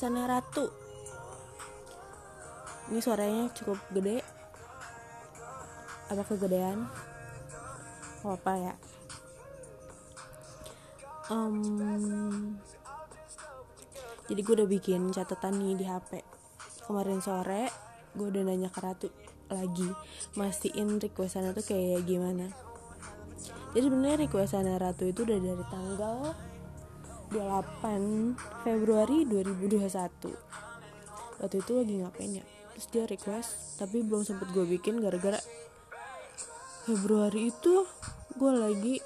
requestannya Ratu. Ini suaranya cukup gede. Apa kegedean? Oh, apa ya. Um, jadi gue udah bikin catatan nih di HP kemarin sore gue udah nanya ke Ratu lagi mastiin requestannya tuh kayak gimana. Jadi sebenarnya requestannya Ratu itu udah dari tanggal 8 Februari 2021 waktu itu lagi ngapain ya? Terus dia request tapi belum sempet gue bikin gara-gara Februari itu gue lagi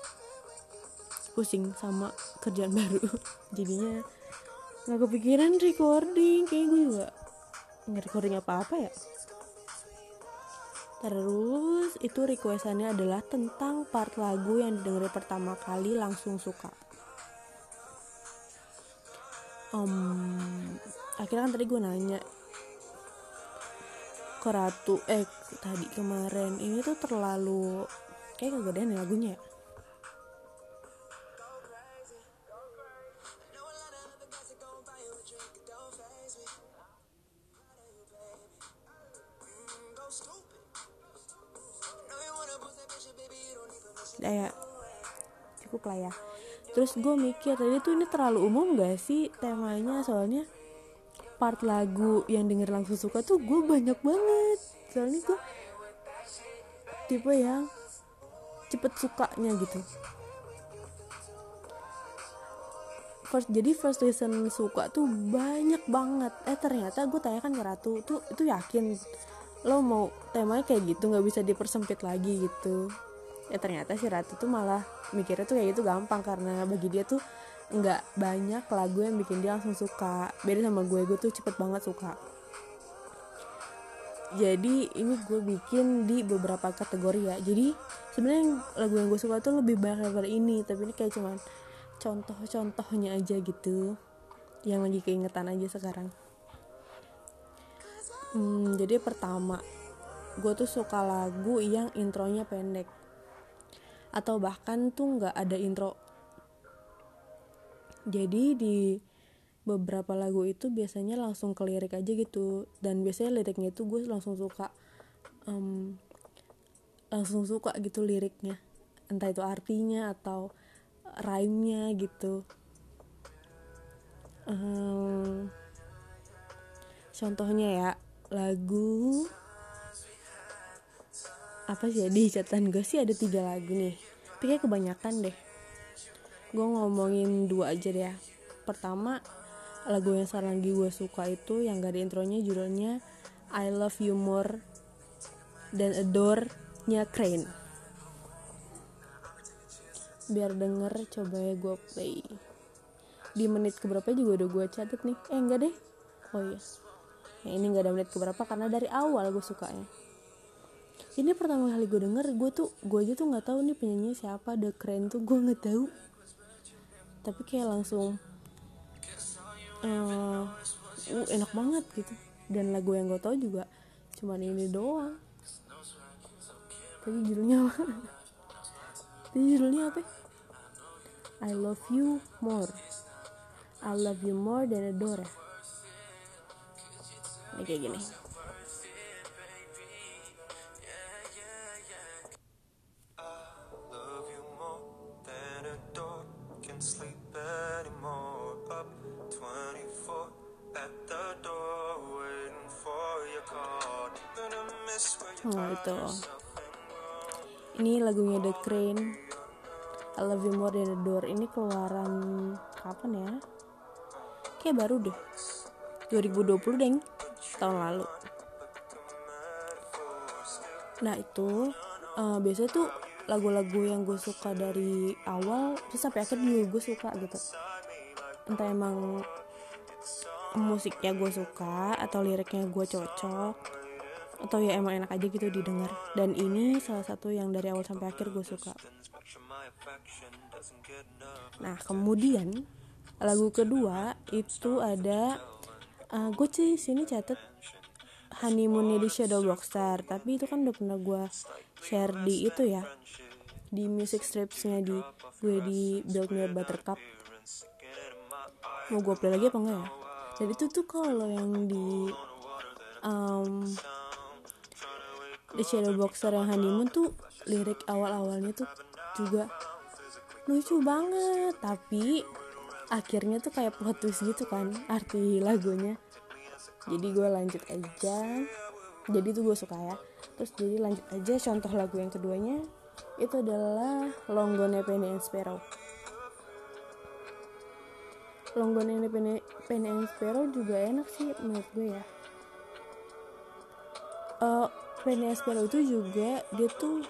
pusing sama kerjaan baru. Jadinya nggak kepikiran recording kayak gue juga nggak recording apa-apa ya. Terus itu requestannya adalah tentang part lagu yang didengar pertama kali langsung suka um, akhirnya kan tadi gue nanya. Ke Ratu eh tadi kemarin. Ini tuh terlalu kayak kegedean ya lagunya ya? Ya cukup lah ya terus gue mikir tadi tuh ini terlalu umum gak sih temanya? Soalnya part lagu yang denger langsung suka tuh gue banyak banget. Soalnya gue tipe yang cepet sukanya gitu. First jadi first listen suka tuh banyak banget. Eh ternyata gue tanyakan ke Ratu tuh itu yakin lo mau temanya kayak gitu? Nggak bisa dipersempit lagi gitu ya ternyata si Ratu tuh malah mikirnya tuh kayak gitu gampang karena bagi dia tuh nggak banyak lagu yang bikin dia langsung suka. Beda sama gue gue tuh cepet banget suka. Jadi ini gue bikin di beberapa kategori ya. Jadi sebenarnya lagu yang gue suka tuh lebih banyak daripada ini tapi ini kayak cuman contoh-contohnya aja gitu. Yang lagi keingetan aja sekarang. Hmm, jadi pertama gue tuh suka lagu yang intronya pendek atau bahkan tuh nggak ada intro. Jadi di beberapa lagu itu biasanya langsung ke lirik aja gitu. Dan biasanya liriknya itu gue langsung suka um, langsung suka gitu liriknya. Entah itu artinya atau rhyme-nya gitu. Um, contohnya ya lagu apa sih ya? Di catatan gue sih ada tiga lagu nih tapi kayak kebanyakan deh. Gue ngomongin dua aja deh ya. Pertama lagu yang sekarang lagi gue suka itu yang gak ada intronya judulnya I Love You More dan Adore nya Crane. Biar denger coba ya gue play. Di menit keberapa juga udah gue catat nih. Eh enggak deh. Oh iya. Yang ini gak ada menit keberapa karena dari awal gue sukanya ini pertama kali gue denger gue tuh gue aja tuh nggak tahu nih penyanyi siapa The Crane tuh gue nggak tahu. Tapi kayak langsung uh, uh, enak banget gitu. Dan lagu yang gue tahu juga cuman ini doang. Tapi judulnya apa? Tapi judulnya apa? I love you more. I love you more than adore. Ini kayak gini oh itu. ini lagunya The Crane. I Love You More Than Adore ini keluaran kapan ya? Kayak baru deh. 2020 deng tahun lalu. Nah itu uh, biasanya tuh lagu-lagu yang gue suka dari awal terus sampai akhir juga gue suka gitu. Entah emang musiknya gue suka atau liriknya gue cocok atau ya emang enak aja gitu didengar. Dan ini salah satu yang dari awal sampai akhir gue suka. Nah kemudian lagu kedua itu ada uh, gue sih sini catet honeymoonnya di Shadow Boxer tapi itu kan udah pernah gue share di itu ya di music stripsnya di gue di Build Me a Buttercup. Mau gue play lagi apa enggak ya jadi itu tuh kalau yang di um, di Shadow Boxer yang honeymoon tuh lirik awal-awalnya tuh juga lucu banget. Tapi akhirnya tuh kayak plot twist gitu kan arti lagunya. Jadi gue lanjut aja. Jadi tuh gue suka ya. Terus jadi lanjut aja contoh lagu yang keduanya. Itu adalah Longgone Penny and Sparrow Longgone Penny, Penny and Sparrow juga enak sih menurut gue ya. Uh, Penny and Sparrow itu juga dia tuh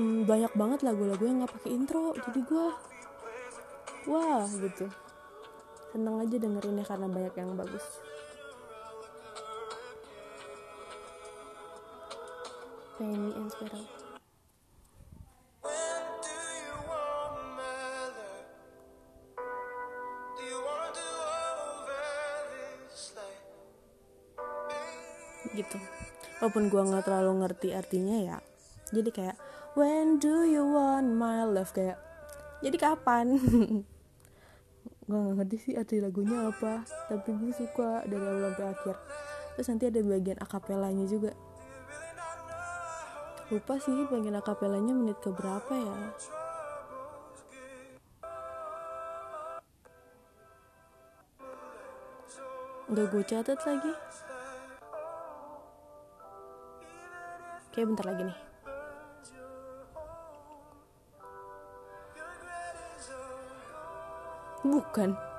mm, banyak banget lagu-lagu yang nggak pakai intro. Jadi gue wah gitu. Seneng aja dengerinnya karena banyak yang bagus. Penny and Sparrow gitu. Walaupun gua nggak terlalu ngerti artinya ya jadi kayak when do you want my love? Kayak jadi kapan? Gua nggak ngerti sih arti lagunya apa tapi gue suka dari awal sampai akhir. Terus nanti ada bagian akapelanya juga. Lupa sih bagian akapelanya menit ke berapa ya. Udah gue catat lagi Kayak bentar lagi nih. Bukan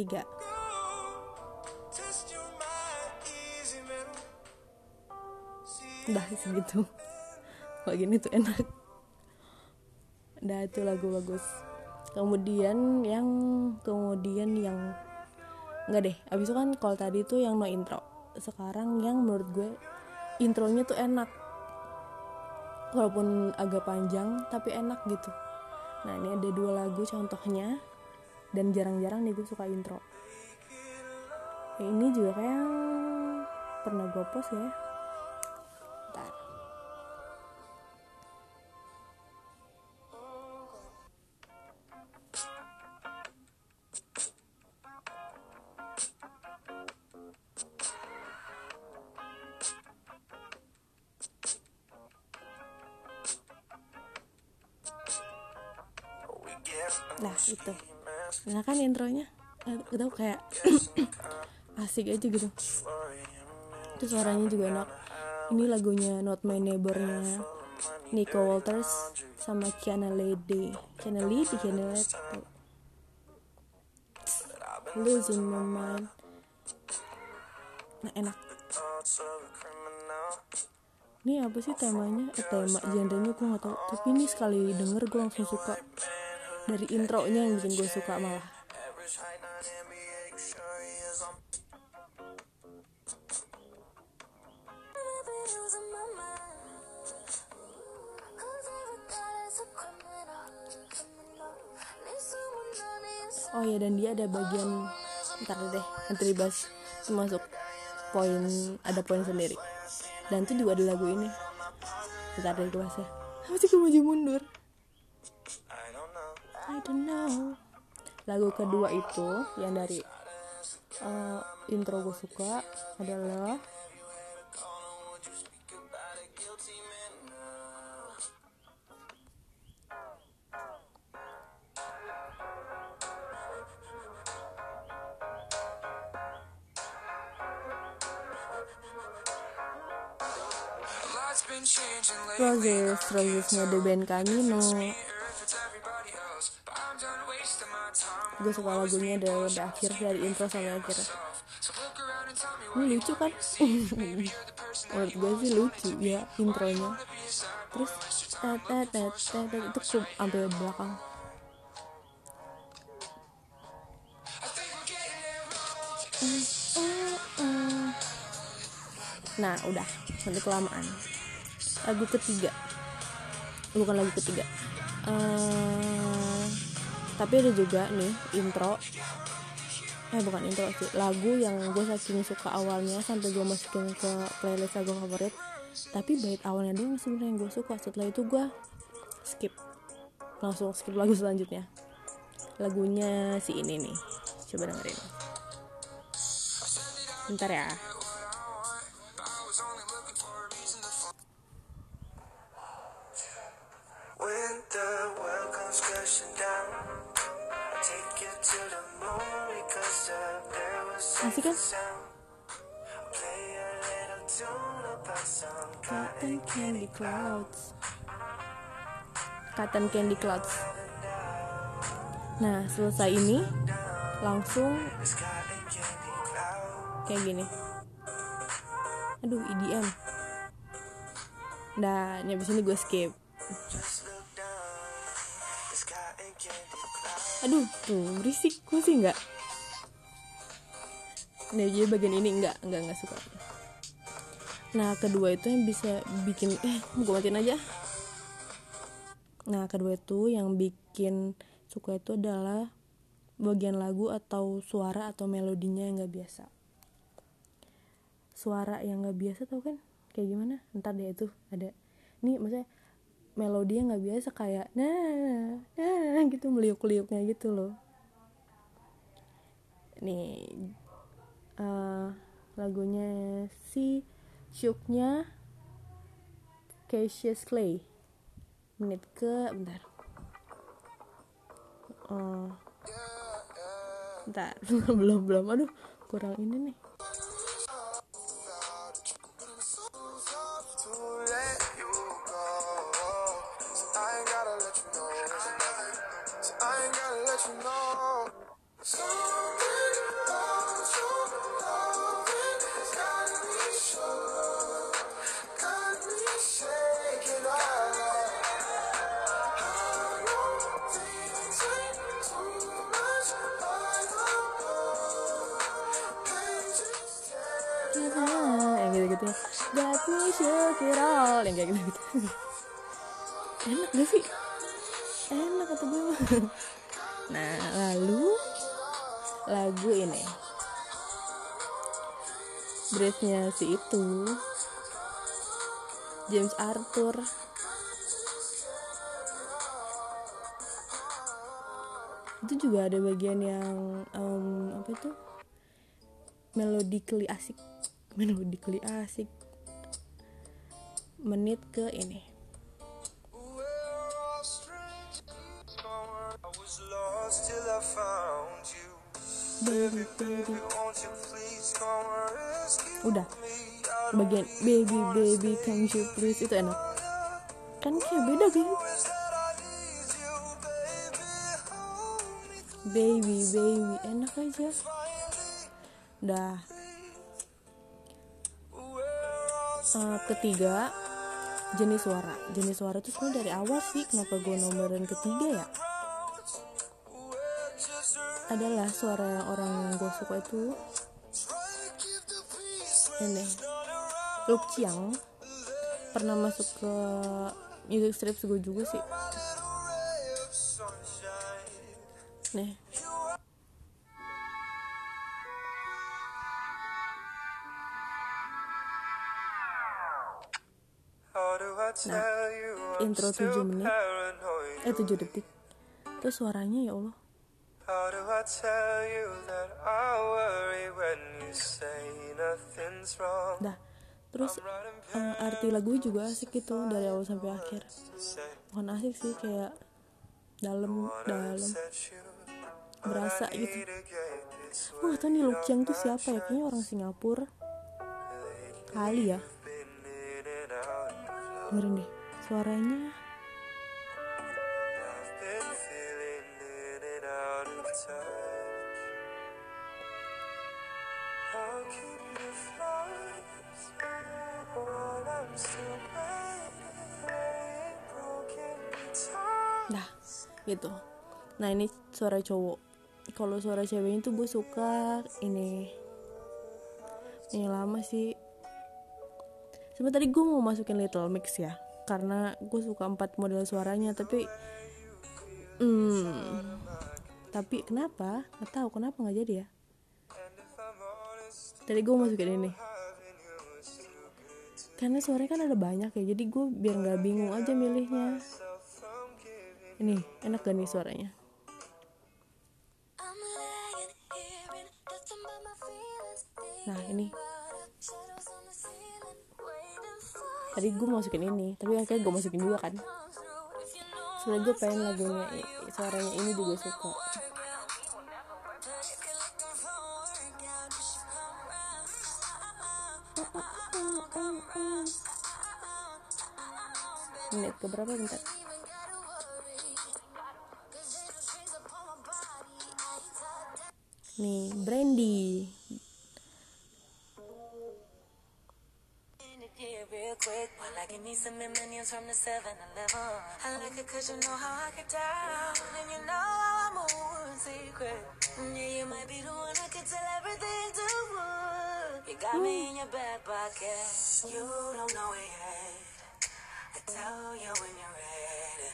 Tiga. Test your mind, easy man. See Udah segitu Kalau gini tuh enak. Udah itu lagu bagus. Kemudian yang Kemudian yang Enggak deh. Abis itu kan kalau tadi tuh yang no intro. Sekarang yang menurut gue Intronya tuh enak. Walaupun agak panjang Tapi enak gitu. Nah ini ada dua lagu contohnya Dan jarang-jarang nih gue suka intro. Ya, Ini juga kayak Pernah gue post ya. Bentar. Nah itu Nah kan intronya? Eh, tau kayak Asik aja gitu. Itu suaranya juga enak. Ini lagunya Not My Neighbor-nya Nico Walters Sama Kiana Lady. Kiana Lady Kiana Lady. Losing My Mind. Nah enak. Ini apa sih temanya? Eh, tema genrenya gue gak tau. Tapi ini sekali denger gue langsung suka Dari intronya yang bikin gue suka malah. Oh ya dan dia ada bagian ntar deh nanti dibahas itu masuk poin ada poin sendiri dan itu juga ada lagu ini ntar deh dibahas ya apa sih mundur. Don't know lagu kedua itu yang dari eh, intro gue suka adalah. Roses Rosesnya The Band Camino gue suka lagunya dari akhir dari intro sampai akhir. Ini lucu kan? Menurut gue sih lucu ya intronya. Terus itu ke sampai belakang. Nah udah. Nanti kelamaan. Lagu ketiga. Bukan lagu ketiga. Eh, tapi ada juga nih intro. Eh bukan intro sih lagu yang gue saking suka awalnya sampai gue masukin ke playlist lagu favorit. Tapi bait awalnya doang sebenarnya yang gue suka. Setelah itu gue skip. Langsung skip lagu selanjutnya. Lagunya si ini nih. Coba dengerin. Bentar ya asik kan? Cotton Candy Clouds. Cotton Candy Clouds. Nah selesai ini Langsung kayak gini. Aduh EDM Nah ini abis ini gue skip Aduh tuh berisik. Gue sih enggak Nah jadi bagian ini enggak Enggak enggak suka. Nah kedua itu yang bisa bikin Eh gue matiin aja. Nah kedua itu yang bikin suka itu adalah bagian lagu atau suara atau melodinya yang gak biasa. Suara yang gak biasa tau kan? Kayak gimana? Ntar deh itu ada. Nih maksudnya melodinya nggak biasa kayak nah nah gitu meliuk-liuknya gitu loh. Nih eh, lagunya si Shooknya Cassius Clay. Menit ke bentar. Eh, bentar. Belum belum. Aduh kurang ini nih yang kayak gitu-gitu enak gak sih? Enak kata gue nah lalu lagu ini. Breath-nya si itu. James Arthur. Itu juga ada bagian yang em, apa itu? Melodically asik. Melodically asik menit ke ini. Baby udah. Bagian baby baby can you please? Itu enak. Kan kayak beda gitu baby? Baby enak aja. Dah all Eh, ketiga jenis suara. Jenis suara itu sebenarnya dari awal sih kenapa gue nomorin ketiga ya? Adalah suara yang orang yang gue suka itu ini. Luke Chiang. Pernah masuk ke music strips gue juga sih. Nih I'm intro still 7 menit. eh 7 detik. Terus suaranya ya Allah. How do I tell you that I worry when you say nothing's wrong? dah. Terus eh, arti lagu juga asik gitu dari awal sampai akhir. bukan asik sih kayak dalam dalam. berasa gitu. gak tau nih Luke Chiang tuh siapa ya? Kayaknya orang Singapura. Kali ya dengerin deh suaranya Nah, gitu. Nah, ini suara cowok. Kalau suara ceweknya tuh gue suka ini. Ini lama sih Sebenarnya tadi gue mau masukin Little Mix ya. Karena gue suka empat model suaranya, tapi hmm, tapi kenapa? Gak tahu kenapa nggak jadi ya. Tadi gue masukin ini. Karena suaranya kan ada banyak ya, jadi gue biar nggak bingung aja milihnya. Ini enak gak nih suaranya? I'm laying tadi gue masukin ini, tapi akhirnya gue masukin juga kan. Soalnya gue pengen lagunya suaranya ini juga suka. if you're looking for a workout, real quick. While I give me some minions from the 7-Eleven. I like it cause you know how I get down. And you know how I move in secret. Yeah, you might be the one I could tell everything to. You got me in your back pocket. You don't know it yet. I tell you when you're ready.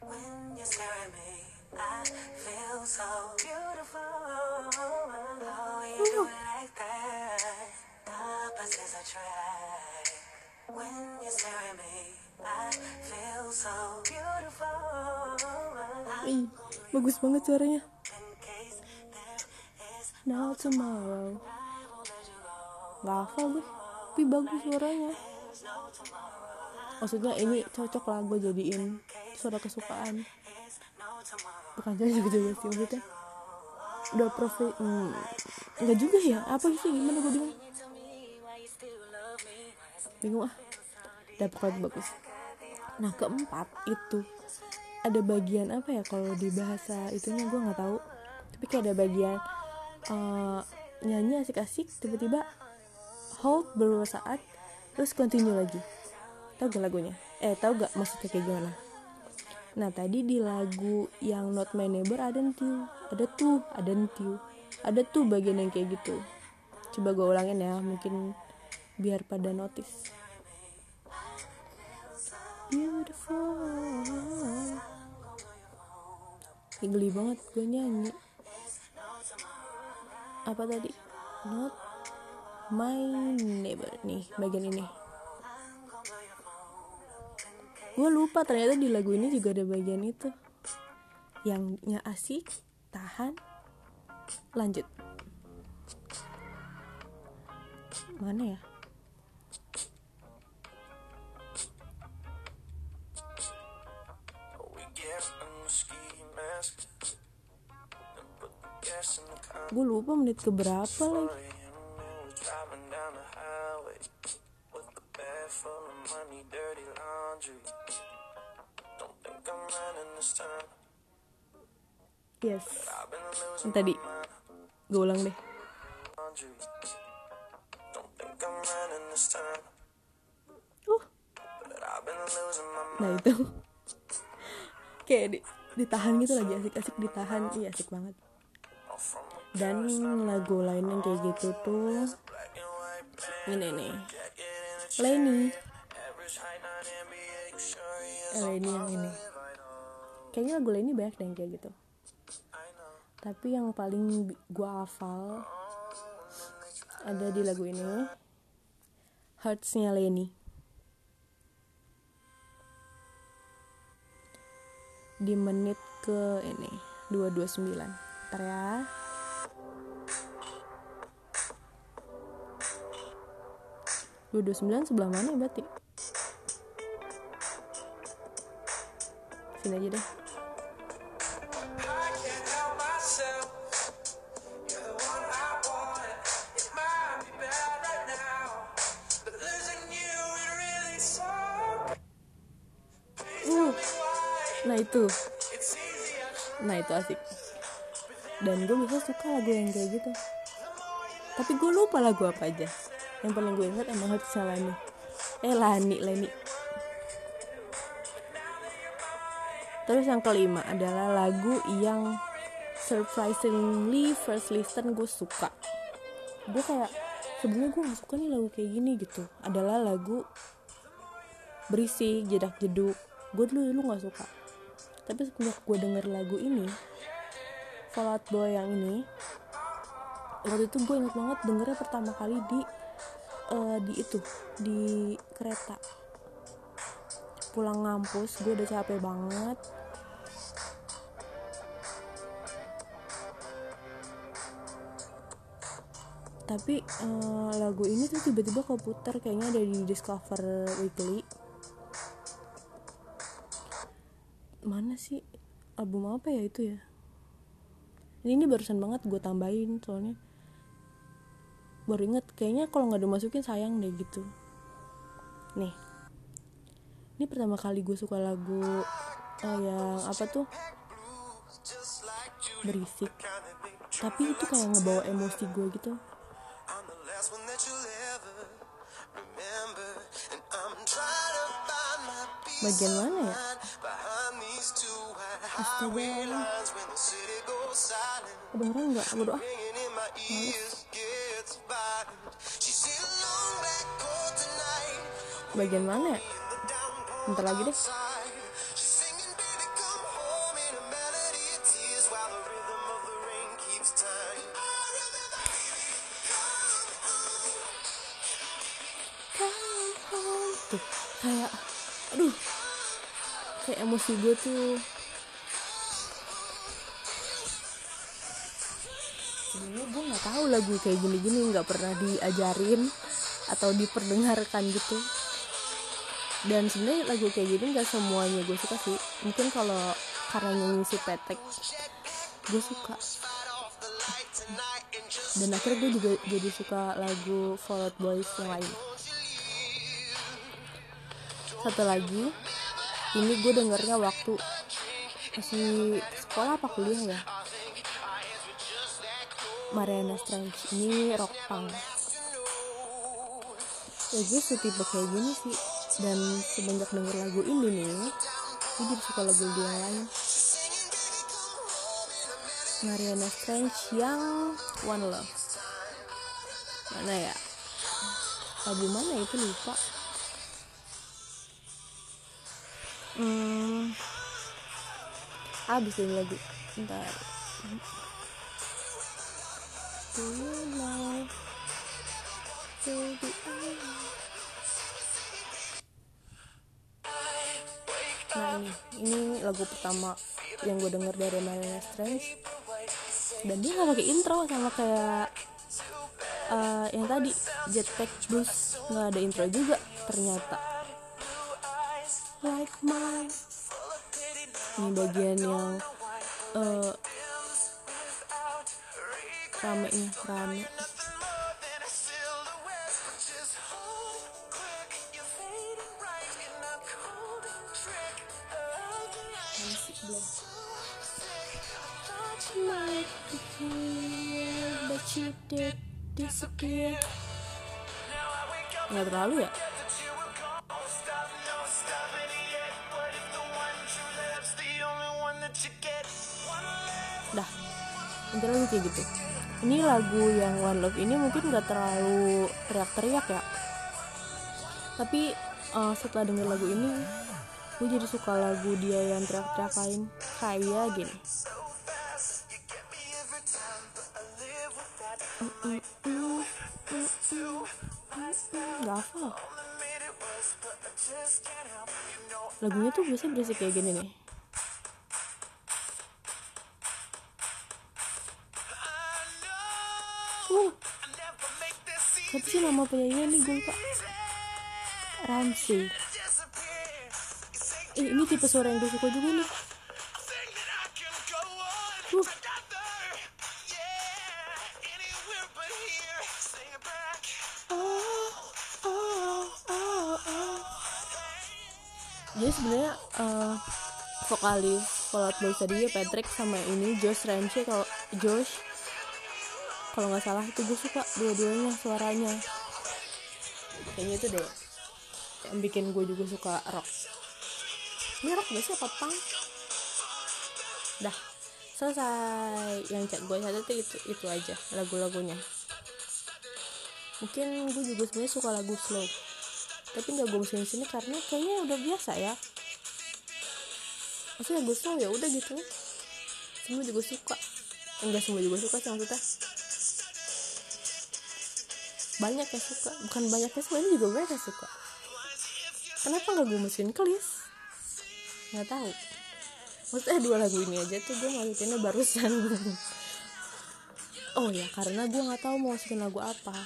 When you stare at me, I feel so beautiful. Oh, you do it like that. Opposites attract. When you Ih, bagus banget suaranya. Now tomorrow. Gak hafal gue, tapi bagus suaranya. Maksudnya ini cocok lah gue jadiin suara kesukaan. Bukan cocok juga sih maksudnya. Udah profi, hmm, nggak juga ya? Apa sih gimana gue bingung? Bingung ah. Pokoknya bagus. Nah keempat itu ada bagian apa ya kalau di bahasa itunya gue nggak tahu. Tapi kayak ada bagian eh, nyanyi asik-asik tiba-tiba hold beberapa saat terus continue lagi. Tahu gak lagunya? Eh tahu gak maksudnya kayak gimana? Nah tadi di lagu yang Not My Neighbor ada tuh, ada tuh, ada tuh, ada tuh bagian yang kayak gitu. Coba gue ulangin ya, mungkin biar pada notice. Beautiful. Ih, geli banget gue nyanyi. Apa tadi? Not my neighbor nih bagian ini. Gue lupa ternyata di lagu ini juga ada bagian itu. Yangnya asik, tahan, lanjut. Mana ya? Think I'm running this time. Yes. Yang tadi. Gue ulang deh. Uh, nah itu. Kayak ditahan gitu lagi asik-asik ditahan. Iya asik banget. Dan lagu lain yang kayak gitu tuh ini nih. Lenny. Eh, Lenny yang ini. Kayaknya lagu Lenny banyak deh yang kayak gitu. Tapi yang paling gua hafal ada di lagu ini. Hearts-nya Lenny. Di menit ke ini 229. Ntar ya. Dua dua sembilan sebelah mana ya berarti? Sini aja deh. Why. nah itu. Asik. Dan gue bisa suka lagu yang kayak gitu. Tapi gue lupa lagu apa aja. Yang paling gue ingat emang hati Lani eh Lani Lani terus yang kelima adalah lagu yang surprisingly first listen gue suka. Gue kayak sebenarnya gue gak suka nih lagu kayak gini gitu. Adalah lagu berisik jedak jeduk. Gue dulu dulu nggak suka tapi semenjak gue denger lagu ini Fall Out Boy yang ini waktu itu gue inget banget dengernya pertama kali di eh, di itu di kereta. Pulang ngampus gue udah capek banget. Tapi eh, lagu ini tuh tiba-tiba keputar kayaknya ada di Discover Weekly mana sih? Album apa ya itu ya? Ini, ini barusan banget gue tambahin soalnya. Baru inget kayaknya kalau nggak dimasukin sayang deh gitu. Nih. Ini pertama kali gue suka lagu eh, yang apa tuh? Berisik. Tapi itu kayak ngebawa emosi gue gitu. I'm the last Ada orang nggak? Tonight. bagian mana? Bentar lagi deh. Tuh kayak aduh. Kayak emosi gue tuh sebenarnya gue nggak tahu lagu kayak gini-gini nggak pernah diajarin atau diperdengarkan gitu. Dan sebenarnya lagu kayak gini nggak semuanya gue suka sih. Mungkin kalau karena nyanyi si Petek gue suka. Dan akhirnya gue juga jadi suka lagu Fall Out Boys yang lain. Satu lagi ini gue dengernya waktu masih sekolah apa kuliah ya Mariana Strange ini rock punk. Ya gue setipe kayak gini sih. Dan semenjak denger lagu ini nih jadi suka lagu dia yang lain. Mariana Strange yang One Love. Mana ya? Lagu mana itu lupa. Hmm. Habis ini lagu. Bentar Do you know baby I Nah ini, ini lagu pertama yang gue denger dari Mariana Strange dan dia nggak pakai intro sama kayak eh, yang tadi Jetpack Blues. Nggak ada intro juga ternyata. Like mine. Ini bagian yang eh rame nya rame. Nggak terlalu ya? Dah intinya kayak gitu ini lagu yang One Love ini mungkin nggak terlalu teriak-teriak ya. Tapi eh, setelah denger lagu ini gue jadi suka lagu dia yang teriak-teriak lain kayak gini. Hafal lagunya tuh biasanya berisik kayak gini nih siapa sih nama penyanyinya nih gue lupa Ramsey eh, ini tipe suara yang gue suka juga nih. Uh jadi sebenarnya eh, vokalis Boy tadi Patrick sama ini Josh Ramsey kalau Josh kalau nggak salah itu gue suka dua-duanya suaranya. Kayaknya itu deh yang bikin gue juga suka rock. Ini rock gak sih apa punk? Dah selesai. Yang chat gue satu tuh itu itu aja lagu-lagunya. Mungkin gue juga sebenarnya suka lagu slow. Tapi nggak gue masukin sini karena kayaknya udah biasa ya. Maksudnya lagu slow ya udah gitu. Semua juga suka. Enggak semua juga suka sih maksudnya banyak yang suka. Bukan banyak yang suka ini juga yang suka. Kenapa nggak gue masukin ke list nggak tahu. Maksudnya dua lagu ini aja tuh gue masukinnya barusan. Oh ya karena gue nggak tahu mau masukin lagu apa.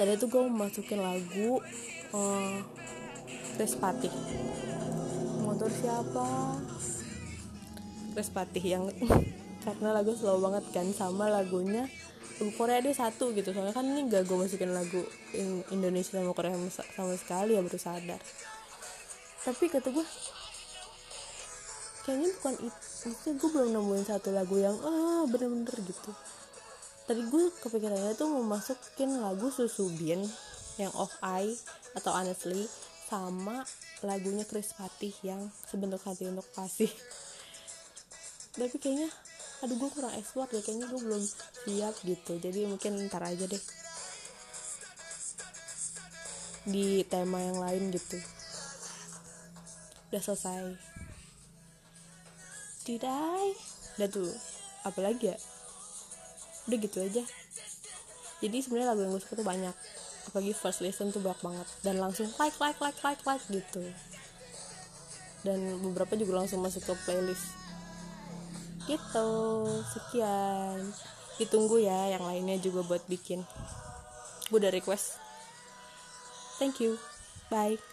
Tadi tuh gue masukin lagu uh, Chris Patih motor siapa? Chris Patih yang karena lagu slow banget kan sama lagunya lagu Korea dia satu gitu. Soalnya kan ini gak gue masukin lagu in- Indonesia sama Korea sama, sekali ya baru sadar. Tapi kata gue kayaknya bukan itu gue belum nemuin satu lagu yang ah bener-bener gitu. Tadi gue kepikirannya tuh mau masukin lagu Susubin yang Of I atau Honestly sama lagunya Chris Patih yang sebentuk hati untuk kasih. Tapi kayaknya aduh gue kurang ekspor deh kayaknya gue belum siap gitu. Jadi mungkin ntar aja deh. Di tema yang lain gitu. Udah selesai. I udah tuh apalagi ya? Udah gitu aja. Jadi sebenarnya lagu yang gue suka tuh banyak. Apalagi first listen tuh banyak banget. Dan langsung like like like like like gitu. Dan beberapa juga langsung masuk ke playlist gitu. Sekian. Ditunggu ya yang lainnya juga buat bikin. Gue udah request. Thank you. Bye